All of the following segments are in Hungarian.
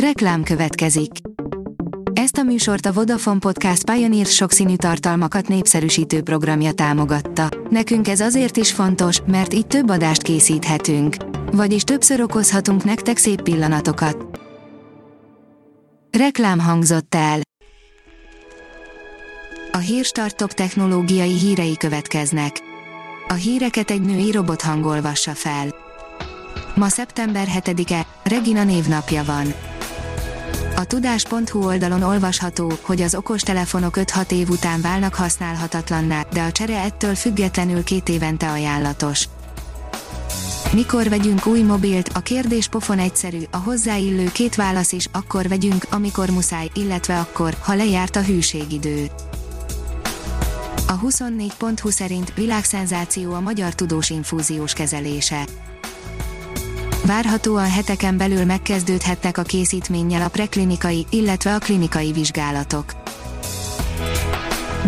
Reklám következik. Ezt a műsort a Vodafone Podcast Pioneer sokszínű tartalmakat népszerűsítő programja támogatta. Nekünk ez azért is fontos, mert így több adást készíthetünk. Vagyis többször okozhatunk nektek szép pillanatokat. Reklám hangzott el. A Hírstartok technológiai hírei következnek. A híreket egy női robot hangolvassa fel. Ma szeptember 7-e, Regina névnapja van. A tudás.hu oldalon olvasható, hogy az okostelefonok 5-6 év után válnak használhatatlanná, de a csere ettől függetlenül két évente ajánlatos. Mikor vegyünk új mobilt? A kérdés pofon egyszerű, a hozzáillő két válasz is, akkor vegyünk, amikor muszáj, illetve akkor, ha lejárt a hűségidő. A 24.20 szerint világszenzáció a magyar tudós infúziós kezelése. Várhatóan heteken belül megkezdődhetnek a készítménnyel a preklinikai, illetve a klinikai vizsgálatok.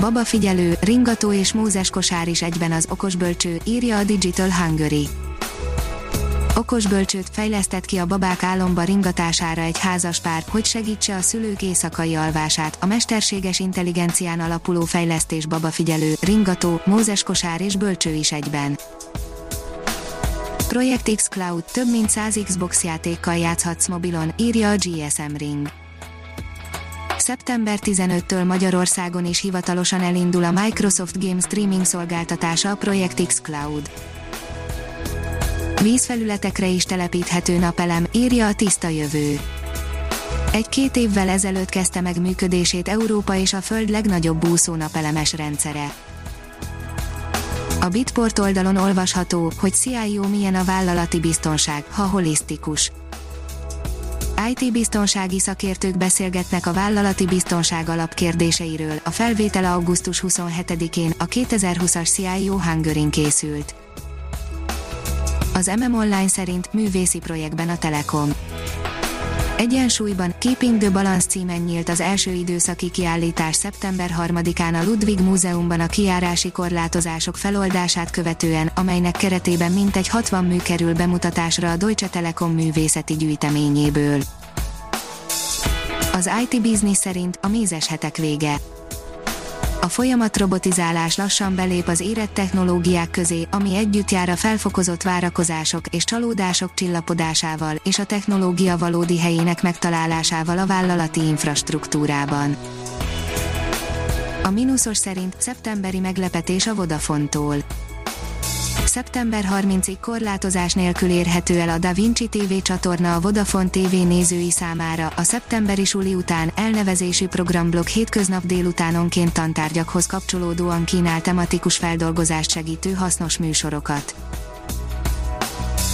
Baba figyelő, ringató és mózes kosár is egyben az okosbölcső, írja a Digital Hungary. Okosbölcsőt fejlesztett ki a babák álomba ringatására egy házaspár, hogy segítse a szülők éjszakai alvását. A mesterséges intelligencián alapuló fejlesztés babafigyelő, ringató, mózes kosár és bölcső is egyben. Project X Cloud több mint 100 Xbox játékkal játszhatsz mobilon, írja a GSM Ring. Szeptember 15-től Magyarországon is hivatalosan elindul a Microsoft Game Streaming szolgáltatása a Project X Cloud. Vízfelületekre is telepíthető napelem, írja a tiszta jövő. Egy-két évvel ezelőtt kezdte meg működését Európa és a Föld legnagyobb úszó napelemes rendszere. A Bitport oldalon olvasható, hogy CIO milyen a vállalati biztonság, ha holisztikus. IT-biztonsági szakértők beszélgetnek a vállalati biztonság alapkérdéseiről. A felvétel augusztus 27-én a 2020-as CIO Hungary készült. Az MM Online szerint művészi projektben a Telekom. Egyensúlyban Keeping the Balance címen nyílt az első időszaki kiállítás szeptember 3-án a Ludwig Múzeumban a kiárási korlátozások feloldását követően, amelynek keretében mintegy 60 mű kerül bemutatásra a Deutsche Telekom művészeti gyűjteményéből. Az IT Business szerint a mézes hetek vége a folyamat robotizálás lassan belép az érett technológiák közé, ami együtt jár a felfokozott várakozások és csalódások csillapodásával és a technológia valódi helyének megtalálásával a vállalati infrastruktúrában. A mínuszos szerint szeptemberi meglepetés a Vodafone-tól Szeptember 30-ig korlátozás nélkül érhető el a Da Vinci TV csatorna a Vodafone TV nézői számára. A szeptemberi suli után elnevezésű programblok hétköznap délutánonként tantárgyakhoz kapcsolódóan kínál tematikus feldolgozást segítő hasznos műsorokat.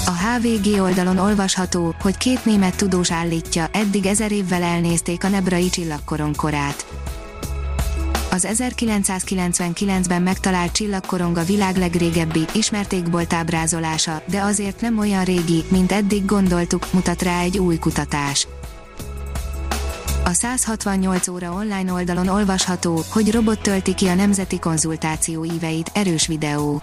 A HVG oldalon olvasható, hogy két német tudós állítja, eddig ezer évvel elnézték a nebrai csillagkoron korát az 1999-ben megtalált csillagkorong a világ legrégebbi, ismert égbolt ábrázolása, de azért nem olyan régi, mint eddig gondoltuk, mutat rá egy új kutatás. A 168 óra online oldalon olvasható, hogy robot tölti ki a nemzeti konzultáció íveit, erős videó.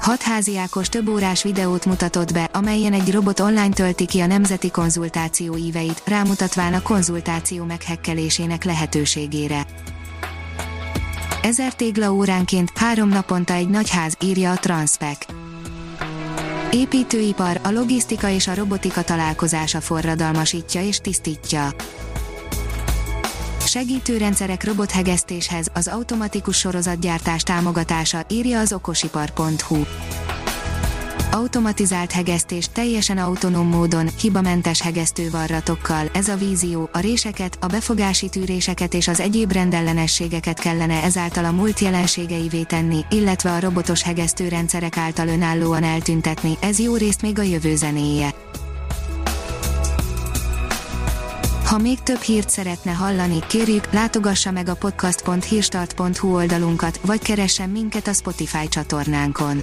Hat háziákos több órás videót mutatott be, amelyen egy robot online tölti ki a nemzeti konzultáció íveit, rámutatván a konzultáció meghekkelésének lehetőségére. Ezer tégla óránként, három naponta egy nagy ház, írja a Transpec. Építőipar, a logisztika és a robotika találkozása forradalmasítja és tisztítja. Segítőrendszerek robothegesztéshez, az automatikus sorozatgyártás támogatása, írja az okosipar.hu automatizált hegesztés teljesen autonóm módon, hibamentes hegesztővarratokkal. Ez a vízió, a réseket, a befogási tűréseket és az egyéb rendellenességeket kellene ezáltal a múlt jelenségeivé tenni, illetve a robotos hegesztőrendszerek által önállóan eltüntetni, ez jó részt még a jövő zenéje. Ha még több hírt szeretne hallani, kérjük, látogassa meg a podcast.hírstart.hu oldalunkat, vagy keressen minket a Spotify csatornánkon